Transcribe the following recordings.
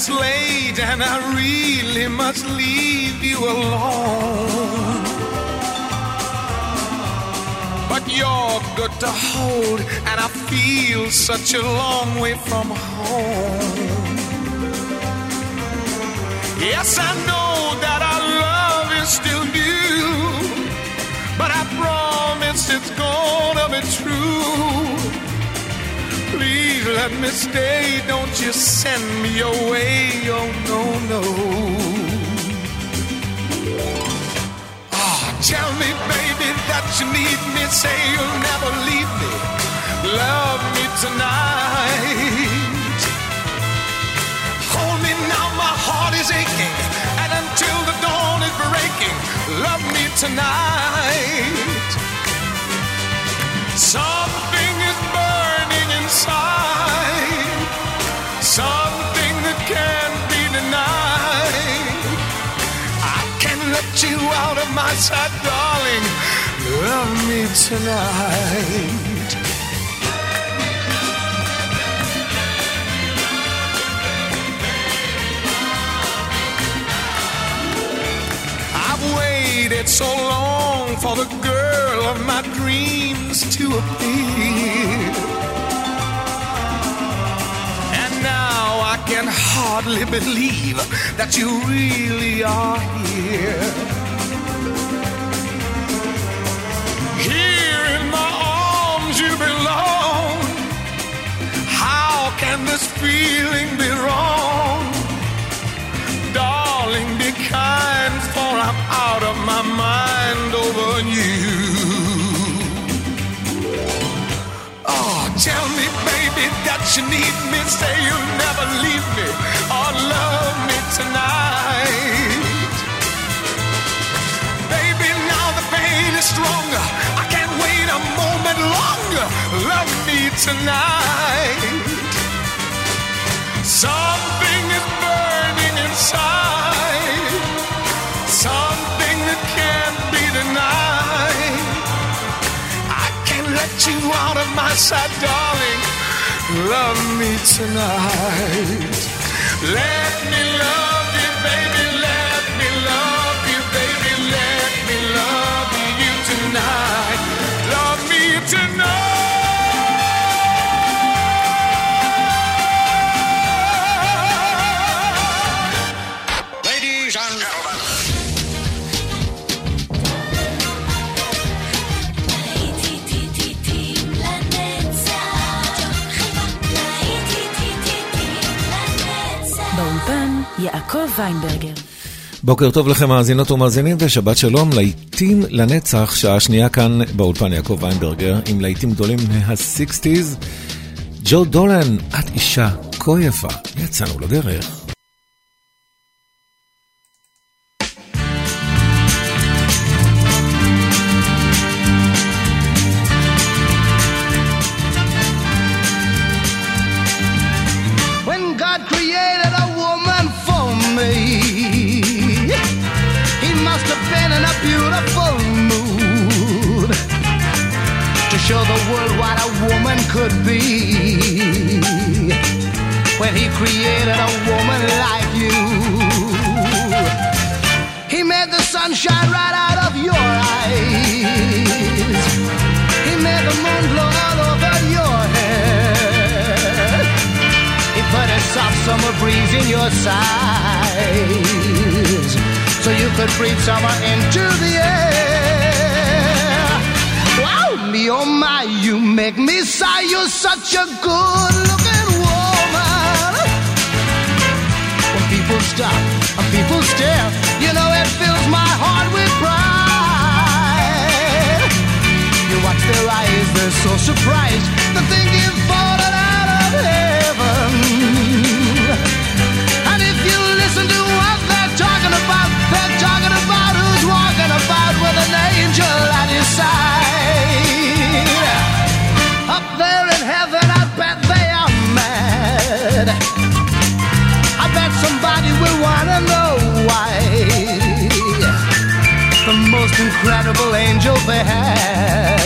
it's late and I really must leave you alone. But you're good to hold, and I feel such a long way from home. Yes, I know that our love is still new, but I promise it's gonna be true. Please let me stay, don't you send me away, oh no, no. Ah, tell me, baby, that you need me, say you'll never leave me. Love me tonight. Hold me now, my heart is aching, and until the dawn is breaking, love me tonight. Something you out of my sight, darling. Love me tonight. I've waited so long for the girl of my dreams to appear. Can hardly believe that you really are here. Here in my arms you belong. How can this feeling be wrong? Darling, be kind, for I'm out of my mind over you. Tell me, baby, that you need me. Say you'll never leave me or love me tonight. Baby, now the pain is stronger. I can't wait a moment longer. Love me tonight. Something is burning inside, something that can't be denied. I can't let you out of sight, darling. Love me tonight. Let me love you, baby. באולפן יעקב ויינברגר. בוקר טוב לכם מאזינות ומאזינים ושבת שלום, להיטים לנצח, שעה שנייה כאן באולפן יעקב ויינברגר, עם להיטים גדולים מה-60's. ג'ו דולן, את אישה כה יפה, יצאנו לדרך. Could be. When He created a woman like you, He made the sun shine right out of your eyes. He made the moon glow all over your hair. He put a soft summer breeze in your sides so you could breathe summer into the air. Oh my, you make me sigh. You're such a good looking woman. When people stop and people stare, you know it fills my heart with pride. You watch their eyes, they're so surprised. Think you've fallen out of heaven. Incredible angel they had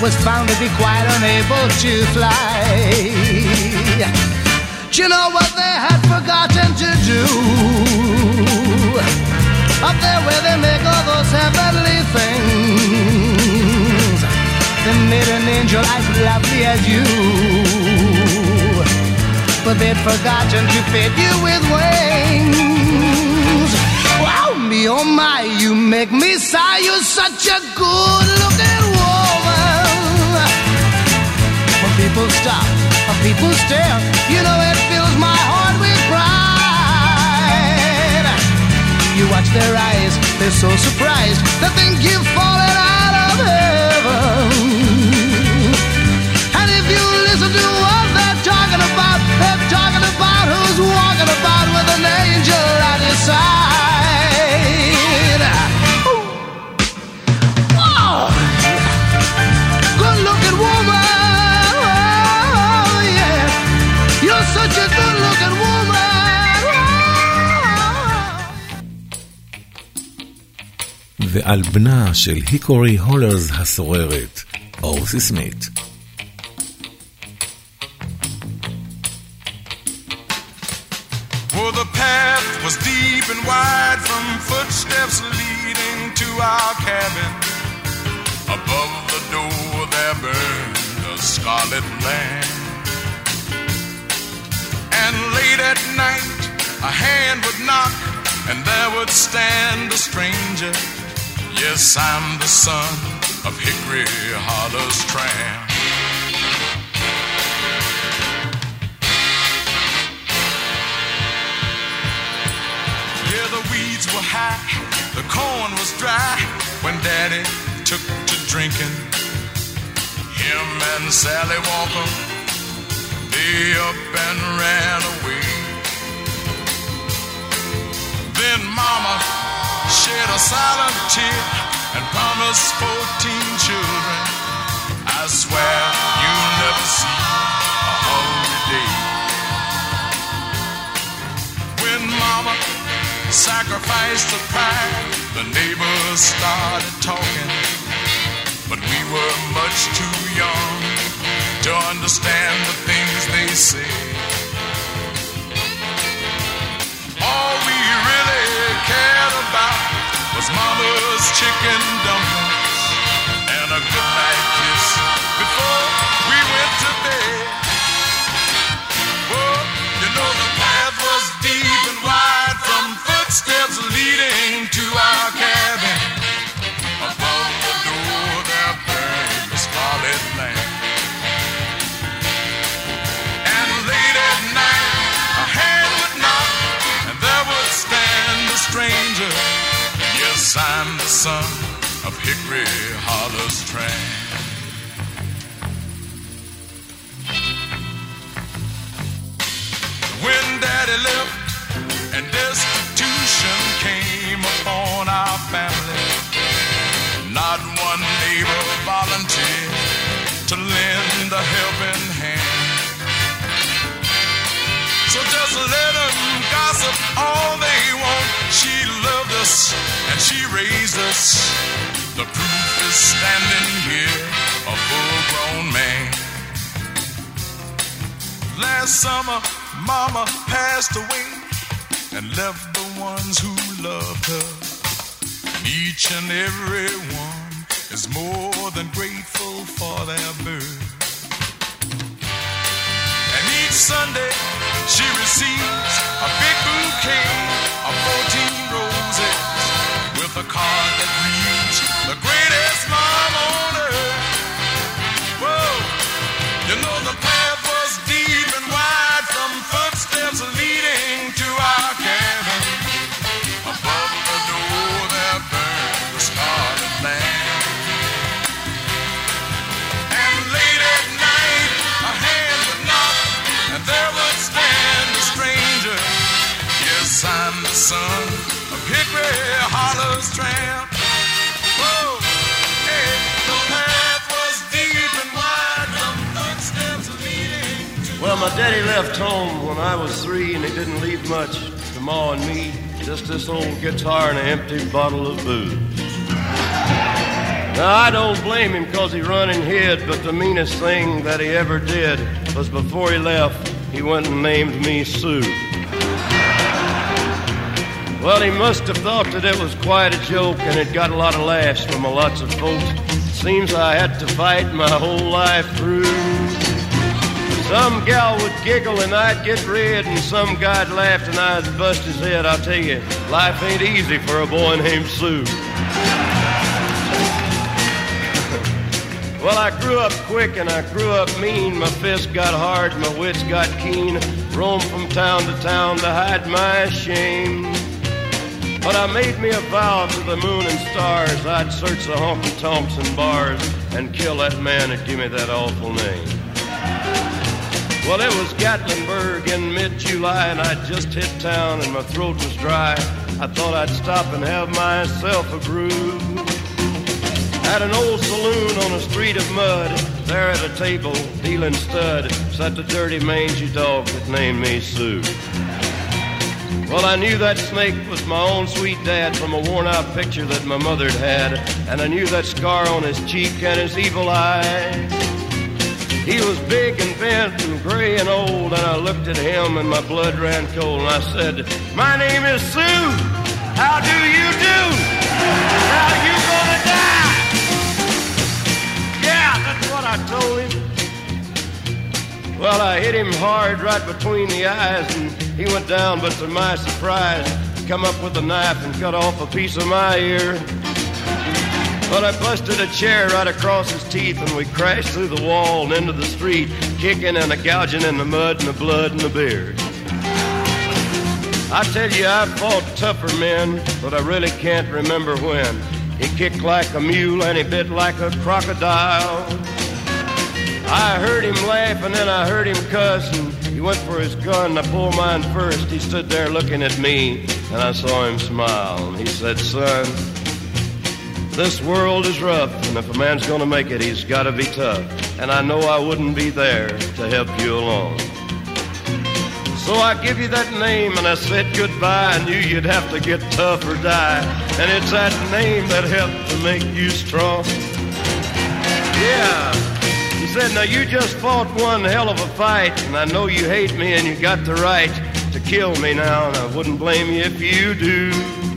was found to be quite unable to fly. Do you know what they had forgotten to do? Up there where they make all those heavenly things, they made an angel as lovely as you. But they'd forgotten to fit you with wings. Wow, oh my, you make me sigh. You're such a good looking woman. When people stop, when people stare, you know it fills my heart with pride. You watch their eyes, they're so surprised. They think you've fallen out of heaven. And if you listen to what they're talking about, they're talking about who's walking about with an angel at his side. ועל בנה של היקורי הולרס הסוררת, אורסי סמית. Oh, the path was deep and wide from footsteps leading to our cabin. Above the door there burned a scarlet lamp. And late at night a hand would knock and there would stand a stranger. Yes, I'm the son of Hickory Hollow's tramp. Yeah, the weeds were high, the corn was dry when Daddy took to drinking. Him and Sally Walker, they up and ran away. Then Mama shed a silent tear and promised 14 children. I swear you'll never see a hungry day. When Mama sacrificed the pride, the neighbors started talking. But we were much too young to understand the things they said. All we really Mama's chicken dumplings son of Hickory Hollow's tramp. Us and she raised us. The proof is standing here, a full grown man. Last summer, Mama passed away and left the ones who loved her. Each and every one is more than grateful for their birth. And each Sunday she receives a big bouquet of 14 roses a card that reads, The greatest mom daddy left home when I was three, and he didn't leave much to Ma and me. Just this old guitar and an empty bottle of booze. Now, I don't blame him because he run and hid, but the meanest thing that he ever did was before he left, he went and named me Sue. Well, he must have thought that it was quite a joke and it got a lot of laughs from a lots of folks. Seems I had to fight my whole life through. Some gal would giggle and I'd get red, and some guy'd laugh and I'd bust his head. I'll tell you, life ain't easy for a boy named Sue. Well, I grew up quick and I grew up mean. My fists got hard, my wits got keen. Roamed from town to town to hide my shame. But I made me a vow to the moon and stars I'd search the honky tonks and bars and kill that man that gave me that awful name. Well, it was Gatlinburg in mid-July, and I'd just hit town, and my throat was dry. I thought I'd stop and have myself a brew. At an old saloon on a street of mud, there at a table, dealing stud, sat the dirty mangy dog that named me Sue. Well, I knew that snake was my own sweet dad from a worn out picture that my mother'd had, and I knew that scar on his cheek and his evil eye. He was big and bent and gray and old, and I looked at him and my blood ran cold, and I said, My name is Sue. How do you do? How you gonna die? Yeah, that's what I told him. Well, I hit him hard right between the eyes, and he went down, but to my surprise, he come up with a knife and cut off a piece of my ear. But I busted a chair right across his teeth, and we crashed through the wall and into the street, kicking and a gouging in the mud and the blood and the beard. I tell you, I fought tougher men, but I really can't remember when. He kicked like a mule and he bit like a crocodile. I heard him laugh and then I heard him cuss and he went for his gun. I pulled mine first. He stood there looking at me and I saw him smile. And he said, Son, this world is rough and if a man's gonna make it, he's gotta be tough. And I know I wouldn't be there to help you along. So I give you that name and I said goodbye. I knew you'd have to get tough or die. And it's that name that helped to make you strong. Yeah. He said, Now you just fought one hell of a fight, and I know you hate me and you got the right to kill me now, and I wouldn't blame you if you do.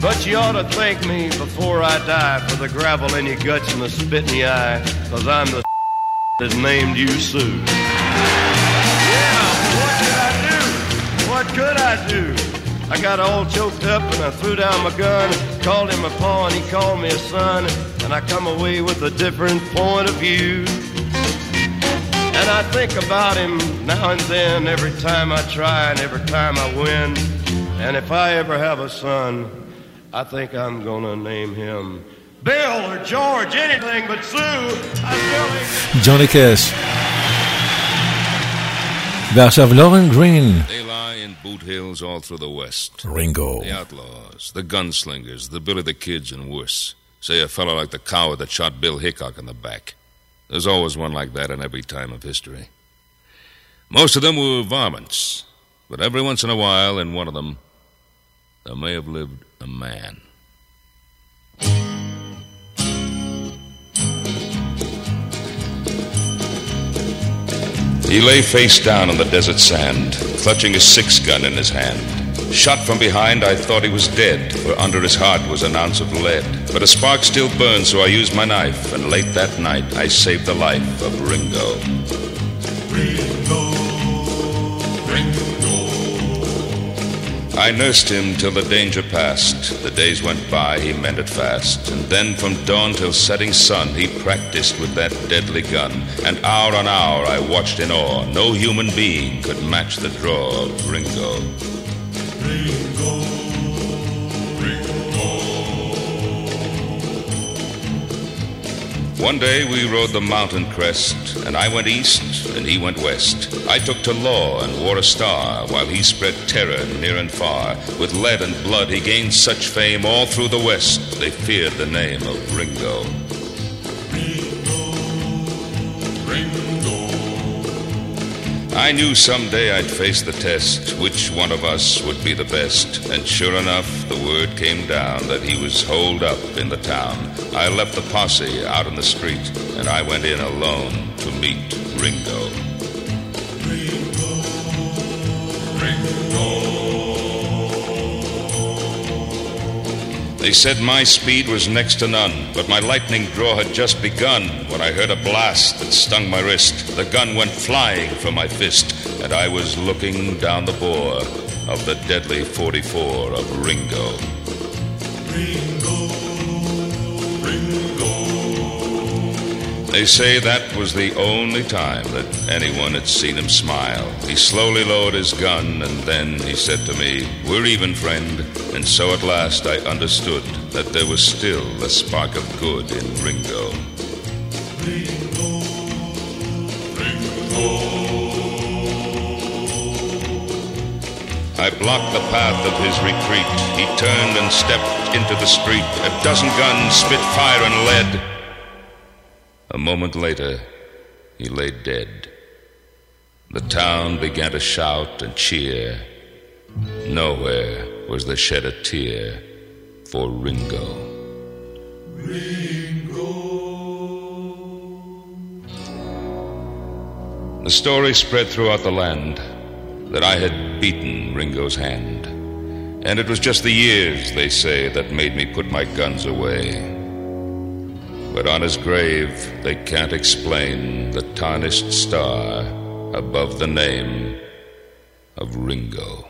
But you ought to thank me before I die for the gravel in your guts and the spit in your eye, cause I'm the that named you Sue. Yeah, what did I do? What could I do? I got all choked up and I threw down my gun, called him a paw and he called me a son, and I come away with a different point of view. And I think about him now and then, every time I try and every time I win. And if I ever have a son, I think I'm gonna name him Bill or George, anything but Sue. I still ain't... ג'וני קאש. ועכשיו לורן גרין, They lie in boot hills all through the West. רינגו. The outlaws, the gunslingers, the Billy the Kids, and worse. Say a fellow like the coward that shot Bill Hickok in the back. There's always one like that in every time of history. Most of them were varmints, but every once in a while, in one of them, there may have lived a man. He lay face down on the desert sand, clutching a six gun in his hand. Shot from behind, I thought he was dead, for under his heart was an ounce of lead. But a spark still burned, so I used my knife, and late that night I saved the life of Ringo. I nursed him till the danger passed. The days went by, he mended fast. And then from dawn till setting sun, he practiced with that deadly gun. And hour on hour I watched in awe. No human being could match the draw of Ringo. One day we rode the mountain crest, and I went east and he went west. I took to law and wore a star, while he spread terror near and far. With lead and blood he gained such fame all through the west, they feared the name of Ringo. I knew someday I'd face the test, which one of us would be the best. And sure enough, the word came down that he was holed up in the town. I left the posse out in the street, and I went in alone to meet Ringo. They said my speed was next to none, but my lightning draw had just begun when I heard a blast that stung my wrist. The gun went flying from my fist, and I was looking down the bore of the deadly 44 of Ringo. They say that was the only time that anyone had seen him smile. He slowly lowered his gun, and then he said to me, We're even, friend. And so at last I understood that there was still a spark of good in Ringo. Ringo. Ringo. I blocked the path of his retreat. He turned and stepped into the street. A dozen guns spit fire and lead. A moment later, he lay dead. The town began to shout and cheer. Nowhere was there shed a tear for Ringo. Ringo. The story spread throughout the land that I had beaten Ringo's hand. And it was just the years, they say, that made me put my guns away. But on his grave, they can't explain the tarnished star above the name of Ringo.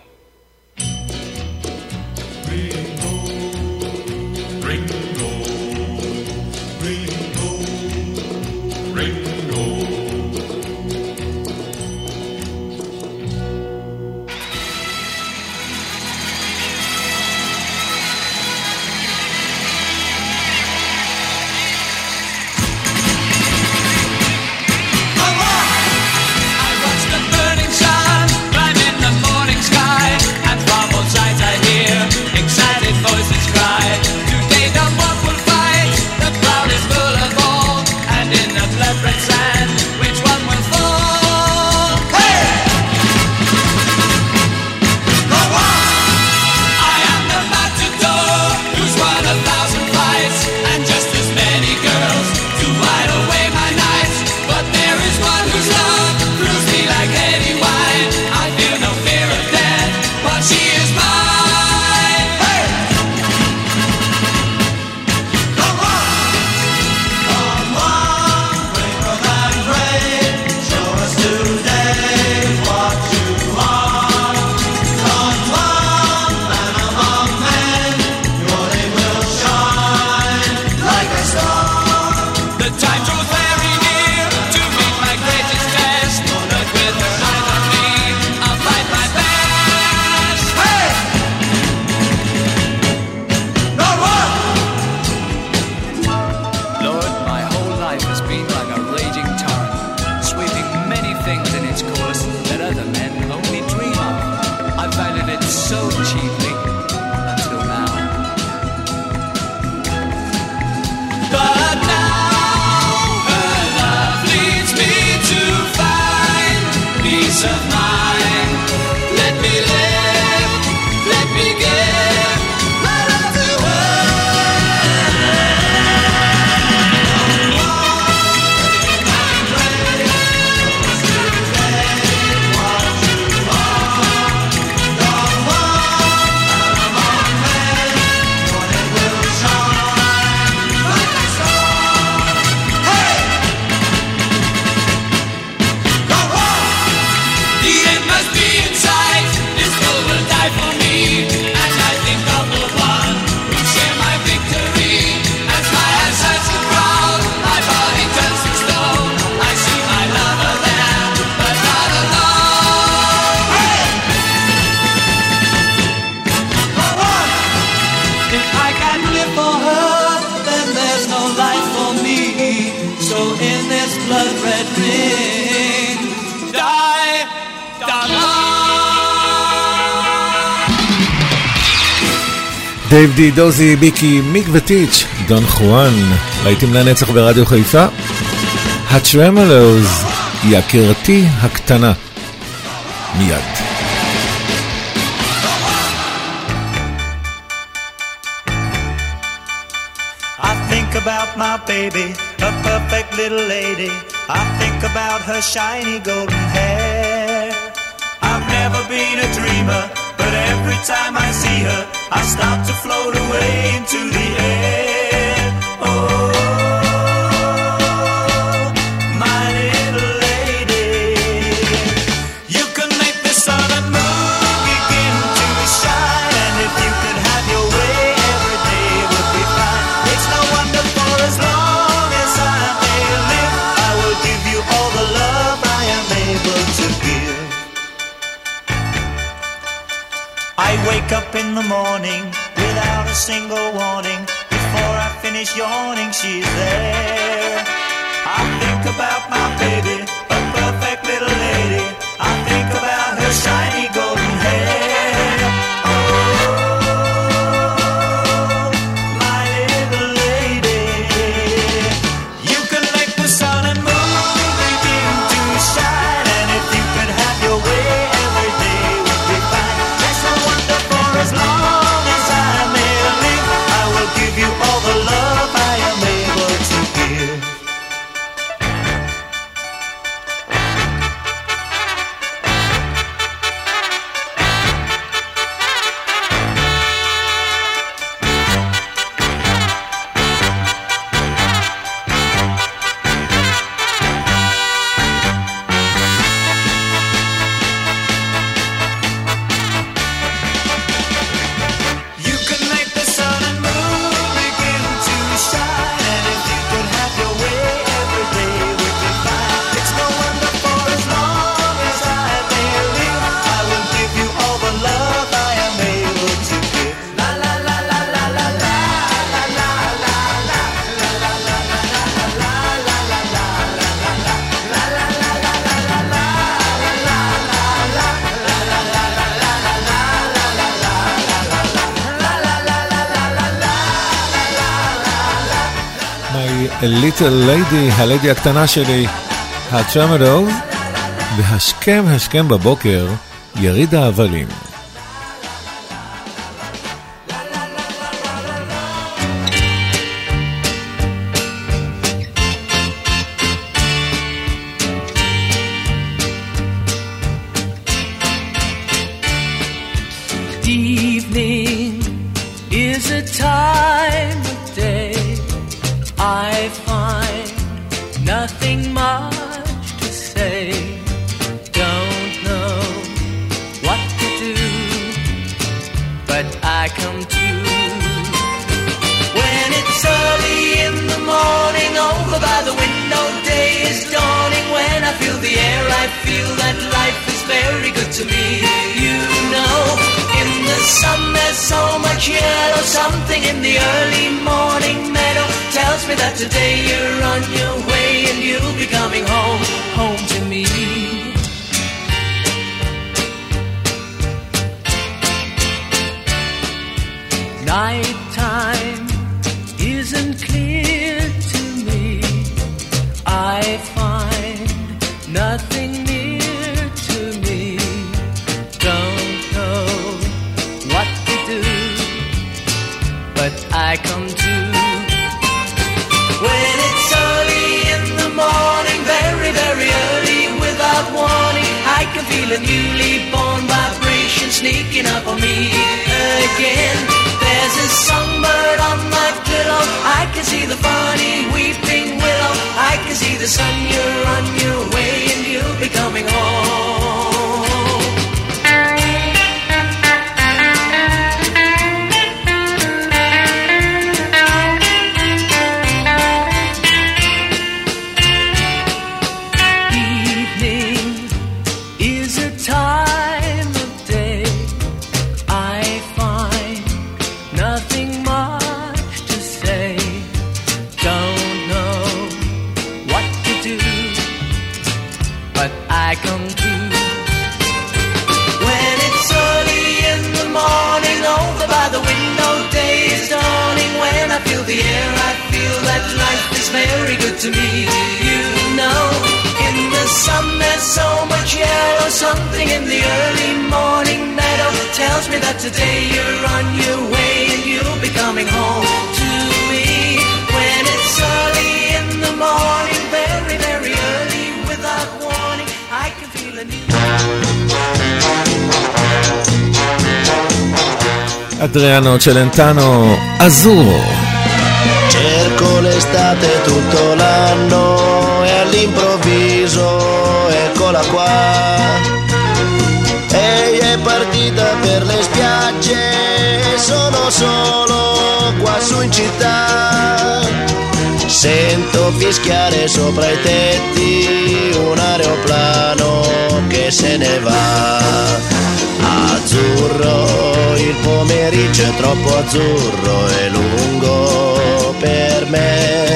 דייב די, דוזי, מיקי, מיק וטיץ', דון חואן, ראיתם לנצח ברדיו חיפה? הטרמלוז, יקירתי הקטנה. מיד. about my baby, a perfect little lady. I think about her shiny golden hair. I've never been a dreamer, but every time I see her, I start to float away into the air. wake up in the morning without a single warning. Before I finish yawning, she's there. I think about my baby. ליטל ליידי, הליידי הקטנה שלי, הטרמדוב, והשכם השכם בבוקר, יריד ההבלים. Adriano Celentano, Azzurro. Cerco l'estate tutto l'anno e all'improvviso eccola qua. Ehi è partita per le spiagge, sono solo qua su in città. Sento fischiare sopra i tetti un aeroplano che se ne va. Azzurro, il pomeriggio è troppo azzurro e lungo per me.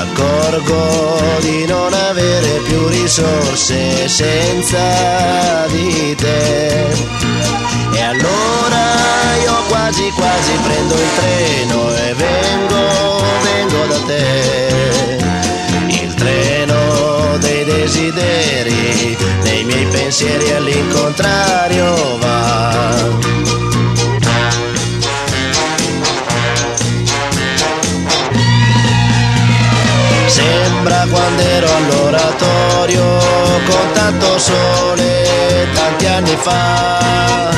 Accorgo di non avere più risorse senza di te. E allora io quasi quasi prendo il treno e vengo, vengo da te. Il treno dei desideri, nei miei pensieri all'incontrario va. Sembra quando ero all'oratorio con tanto sole tanti anni fa.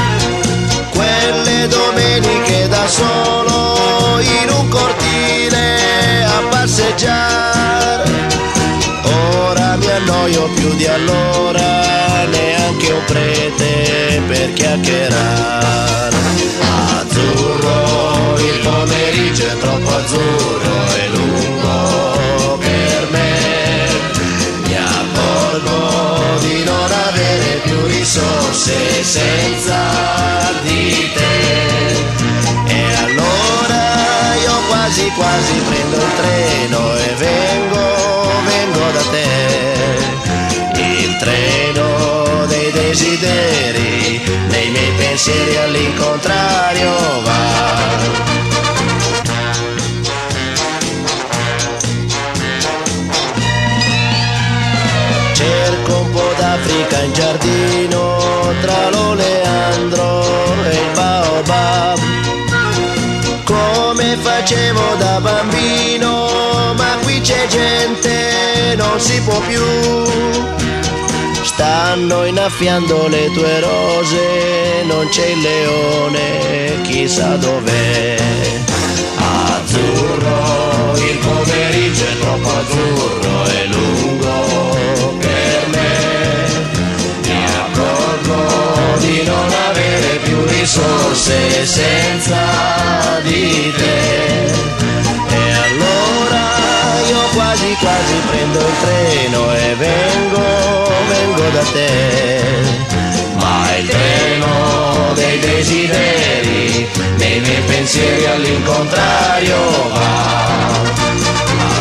Quelle domeniche da solo in un cortile a passeggiare. Ora mi annoio più di allora, neanche un prete per chiacchierare. Tra l'oleandro e il baobab. Come facevo da bambino, ma qui c'è gente, non si può più. Stanno innaffiando le tue rose, non c'è il leone, chissà dov'è. Azzurro, il pomeriggio è troppo azzurro e risorse senza di te. E allora io quasi quasi prendo il treno e vengo, vengo da te. Ma il treno dei desideri, nei miei pensieri all'incontrario va.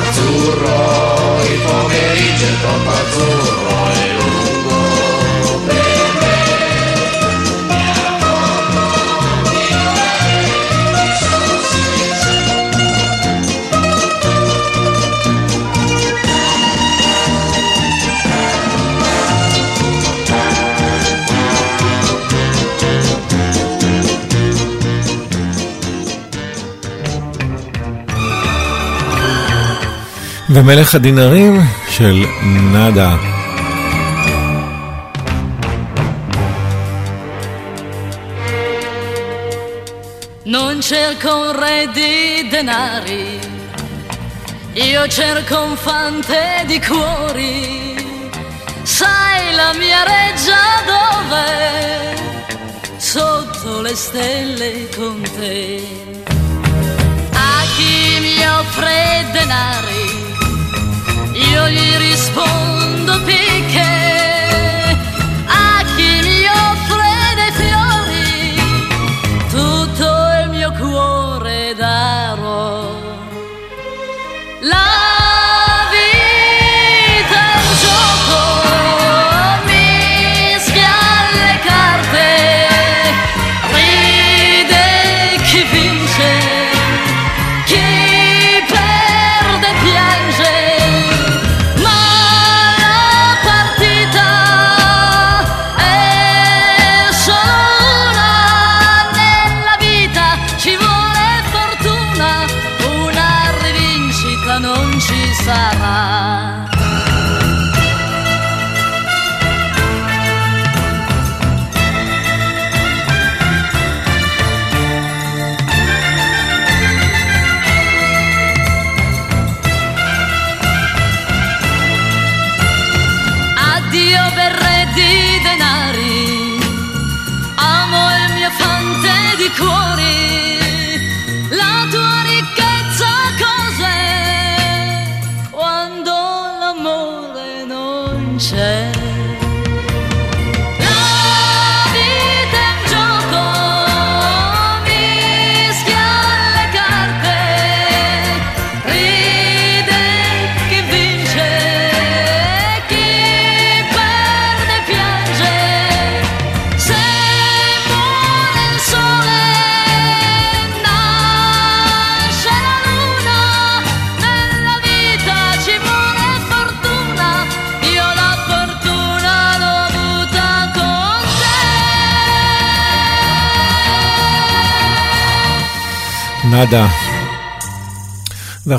Azzurro, il pomeriggio è troppo azzurro ומלך הדינרים של נאדה. Non cerco un re di denari, io cerco un fante di cuori. Sai la mia reggia dove? Sotto le stelle con te. A chi mi offre denari, Io gli rispondo picche.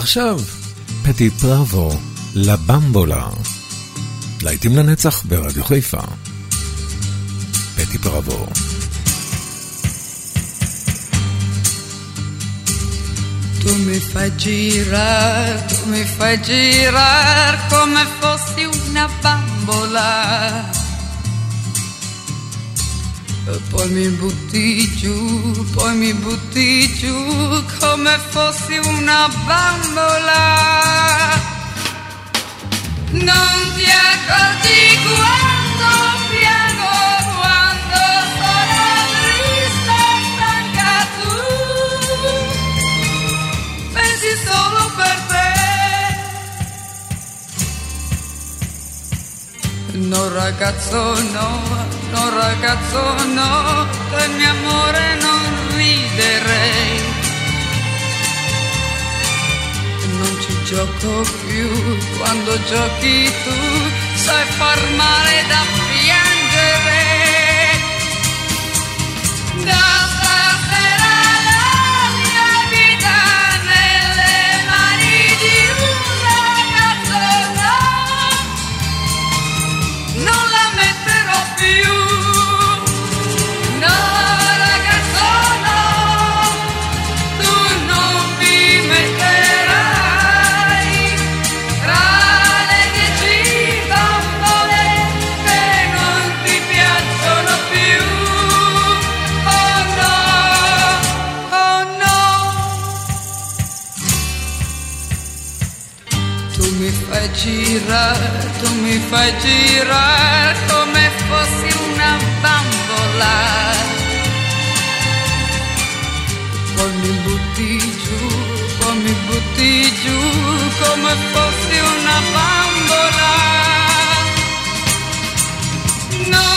ועכשיו, פטי פראבו, לבמבולה. להיטים לנצח ברדיו חיפה. פטי פראבו. Tu mi fai girare, tu mi fai girare come fossi una bambola. E poi mi butti giù, poi mi butti giù come fossi una bambola. Non ti accorgi quando piango, quando sono triste e stanca tu pensi solo per te. No ragazzo no, no ragazzo no, del mio amore non riderei. Gioco più, quando giochi tu sai far male da piangere. Fai girare come fossi una bambola. Poi mi butti giù, poi mi butti giù come fossi una bambola. Non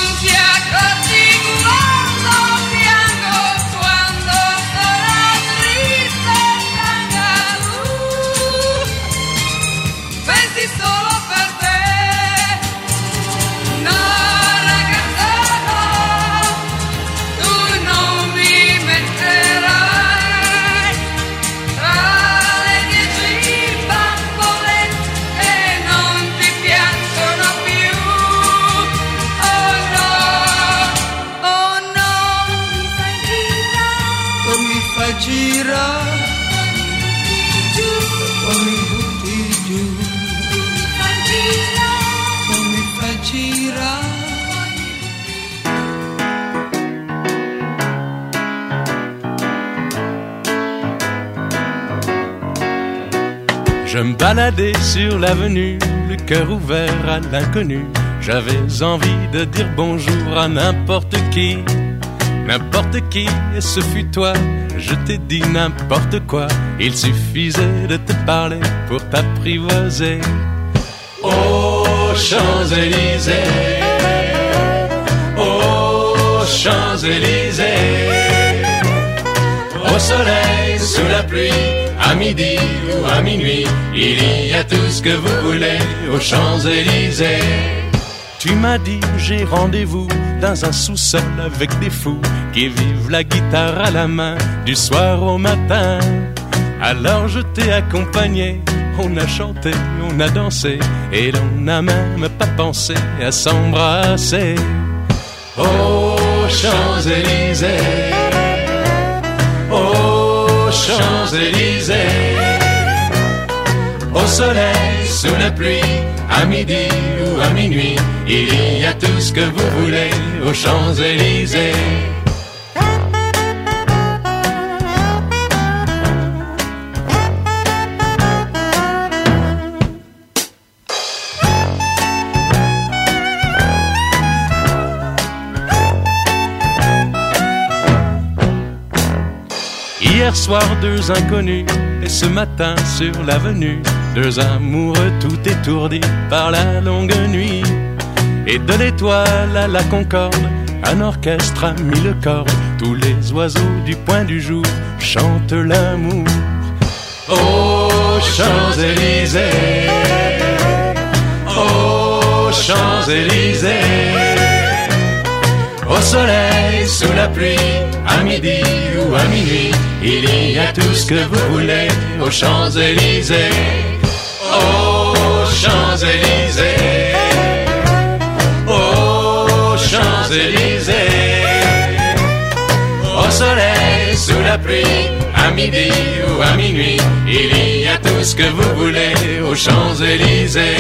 l'avenue, le cœur ouvert à l'inconnu. J'avais envie de dire bonjour à n'importe qui, n'importe qui, et ce fut toi. Je t'ai dit n'importe quoi, il suffisait de te parler pour t'apprivoiser. Aux Champs-Élysées, aux Champs-Élysées, au soleil, sous la pluie, à midi ou à minuit, il y a tout ce que vous voulez aux Champs-Élysées. Tu m'as dit j'ai rendez-vous dans un sous-sol avec des fous qui vivent la guitare à la main du soir au matin. Alors je t'ai accompagné, on a chanté, on a dansé et l'on n'a même pas pensé à s'embrasser. Aux Champs-Élysées, Champs-Élysées, au soleil, sous la pluie, à midi ou à minuit, il y a tout ce que vous voulez aux Champs-Élysées. Hier soir, deux inconnus, et ce matin sur l'avenue, deux amoureux tout étourdis par la longue nuit. Et de l'étoile à la concorde, un orchestre a mis le corps. Tous les oiseaux du point du jour chantent l'amour. Aux Champs-Élysées, aux Champs-Élysées, au soleil, sous la pluie, à midi ou à minuit, il y a tout ce que vous voulez aux Champs-Élysées, aux Champs-Élysées, aux Champs-Élysées, au soleil, sous la pluie, à midi ou à minuit, il y a tout ce que vous voulez aux Champs-Élysées,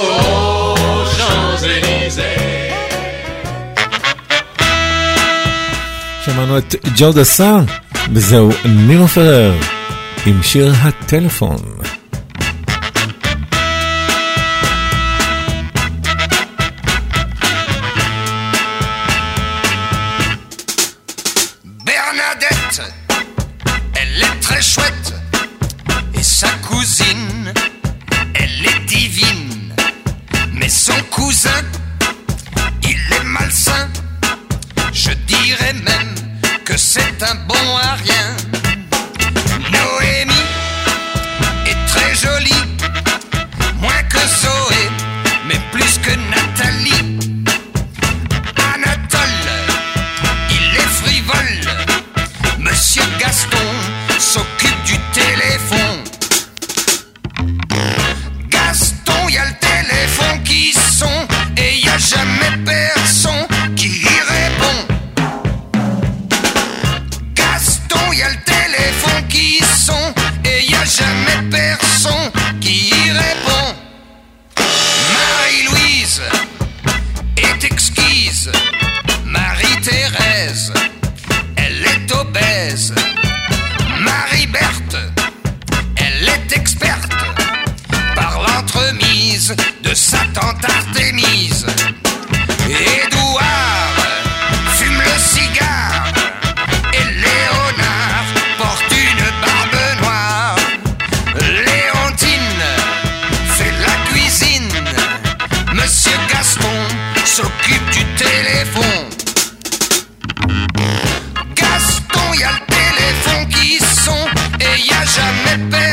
aux Champs-Élysées. שמענו את ג'ו דסה, וזהו נינו פרר, עם שיר הטלפון. A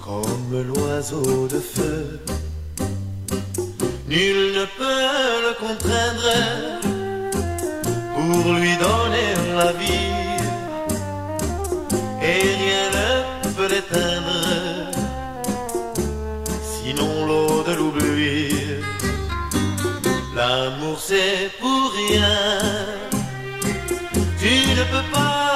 comme l'oiseau de feu. Nul ne peut le contraindre pour lui donner la vie et rien ne peut l'éteindre sinon l'eau de l'oubli. L'amour c'est pour rien, tu ne peux pas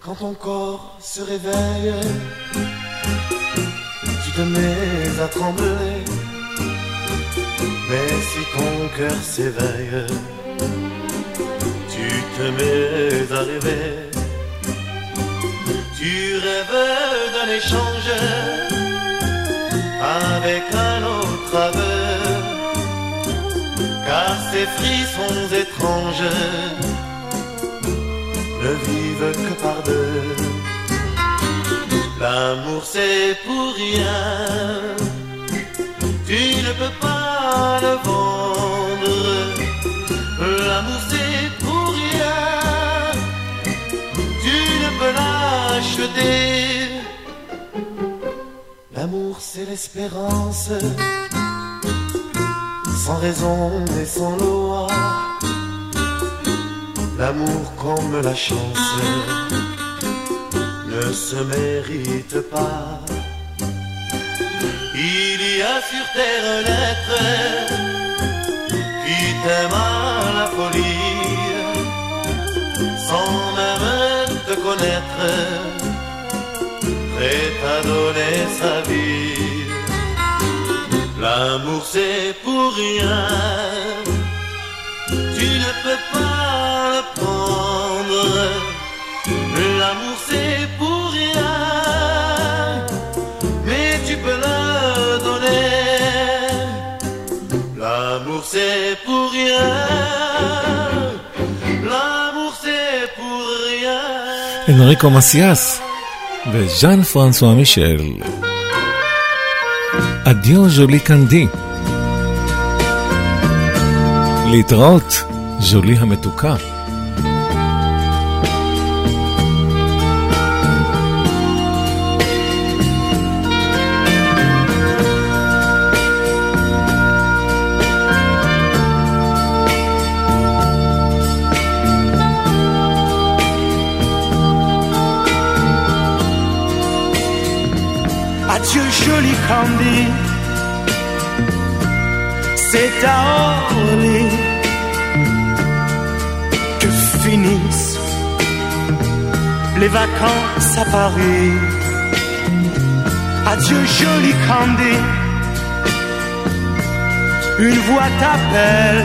Quand ton corps se réveille, tu te mets à trembler. Mais si ton cœur s'éveille, tu te mets à rêver. Tu rêves d'un échange avec un autre aveu, car ces frissons étranges ne vivent que par deux. L'amour c'est pour rien, tu ne peux pas le vendre. L'amour c'est pour rien, tu ne peux l'acheter. L'amour c'est l'espérance, sans raison et sans loi. L'amour comme la chance ne se mérite pas. Il y a sur terre un être qui t'aime à la folie, sans même te connaître, prêt à donner sa vie. L'amour c'est pour rien, tu ne peux pas le prendre. L'amour c'est pour rien, mais tu peux le donner. L'amour c'est pour rien, l'amour c'est pour rien. אנריקו מסיאס וז'אן פרנסואה מישל. אדיו ז'ולי קנדי. להתראות, ז'ולי המתוקה. Que finissent les vacances à Paris. Adieu joli Candy, une voix t'appelle,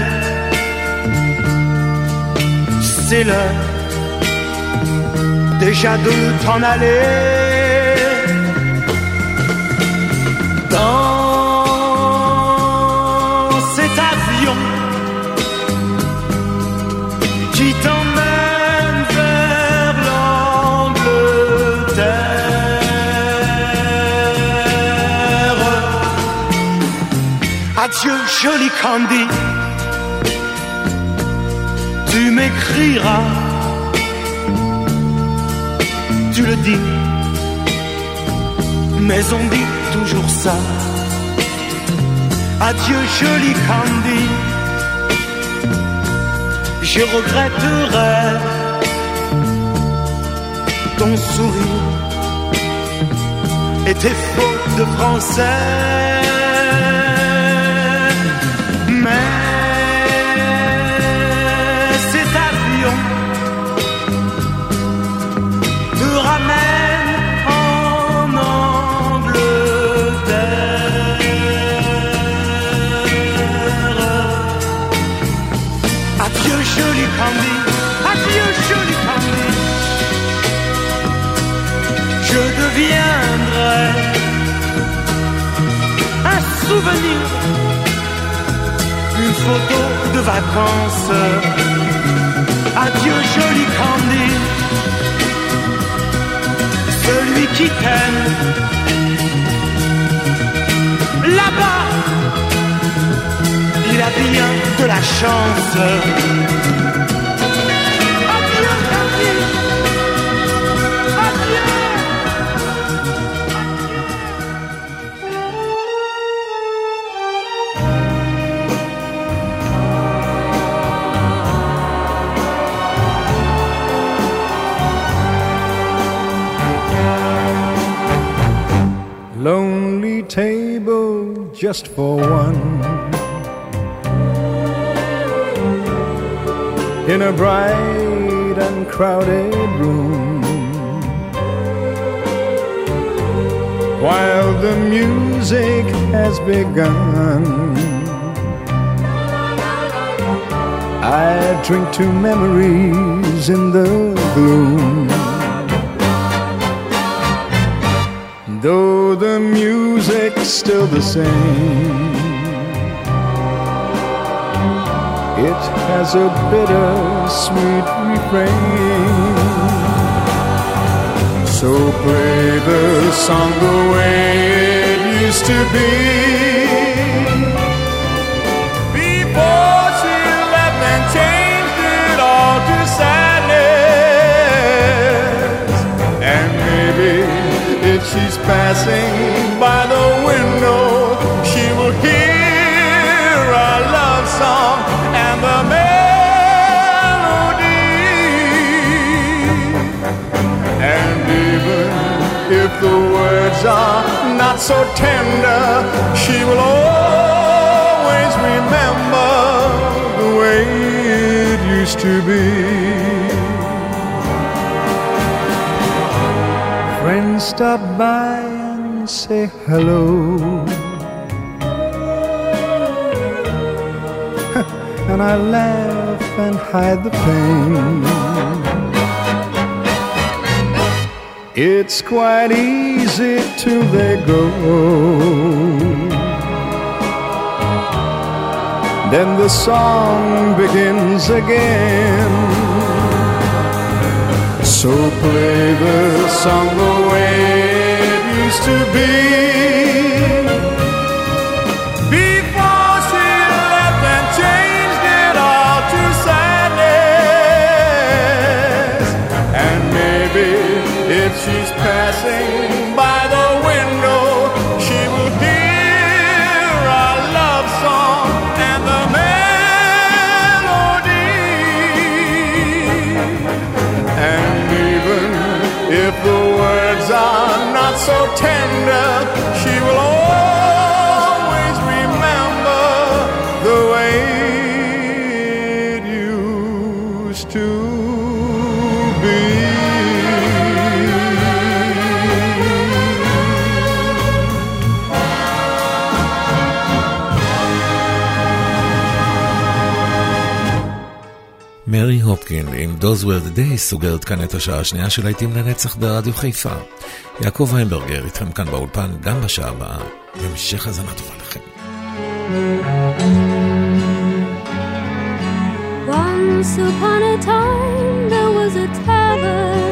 c'est l'heure déjà de t'en aller. dans Adieu, joli Candy, tu m'écriras, tu le dis, mais on dit toujours ça. Adieu joli Candy, je regretterai ton sourire et tes fautes de français. Souvenir, une photo de vacances. Adieu joli Candy, celui qui t'aime. Là-bas, il a bien de la chance. Just for one. in a bright and crowded room. While the music has begun, I drink to memories in the gloom. Though the music's still the same, it has a bitter sweet refrain. So play the song the way it used to be. She's passing by the window, she will hear our love song and the melody. And even if the words are not so tender, she will always remember the way it used to be. Stop by and say hello. and I laugh and hide the pain. It's quite easy till they go. Then the song begins again. So play the song the way it used to be. Before she left and changed it all to sadness. And maybe if she's passing so tender, הופקין עם Those were the days סוגרת כאן את השעה השנייה של להיטים לנצח ברדיו חיפה. יעקב ויינברגר איתכם כאן באולפן גם בשעה הבאה. המשך האזנה טובה לכם. Once upon a time there was a tavern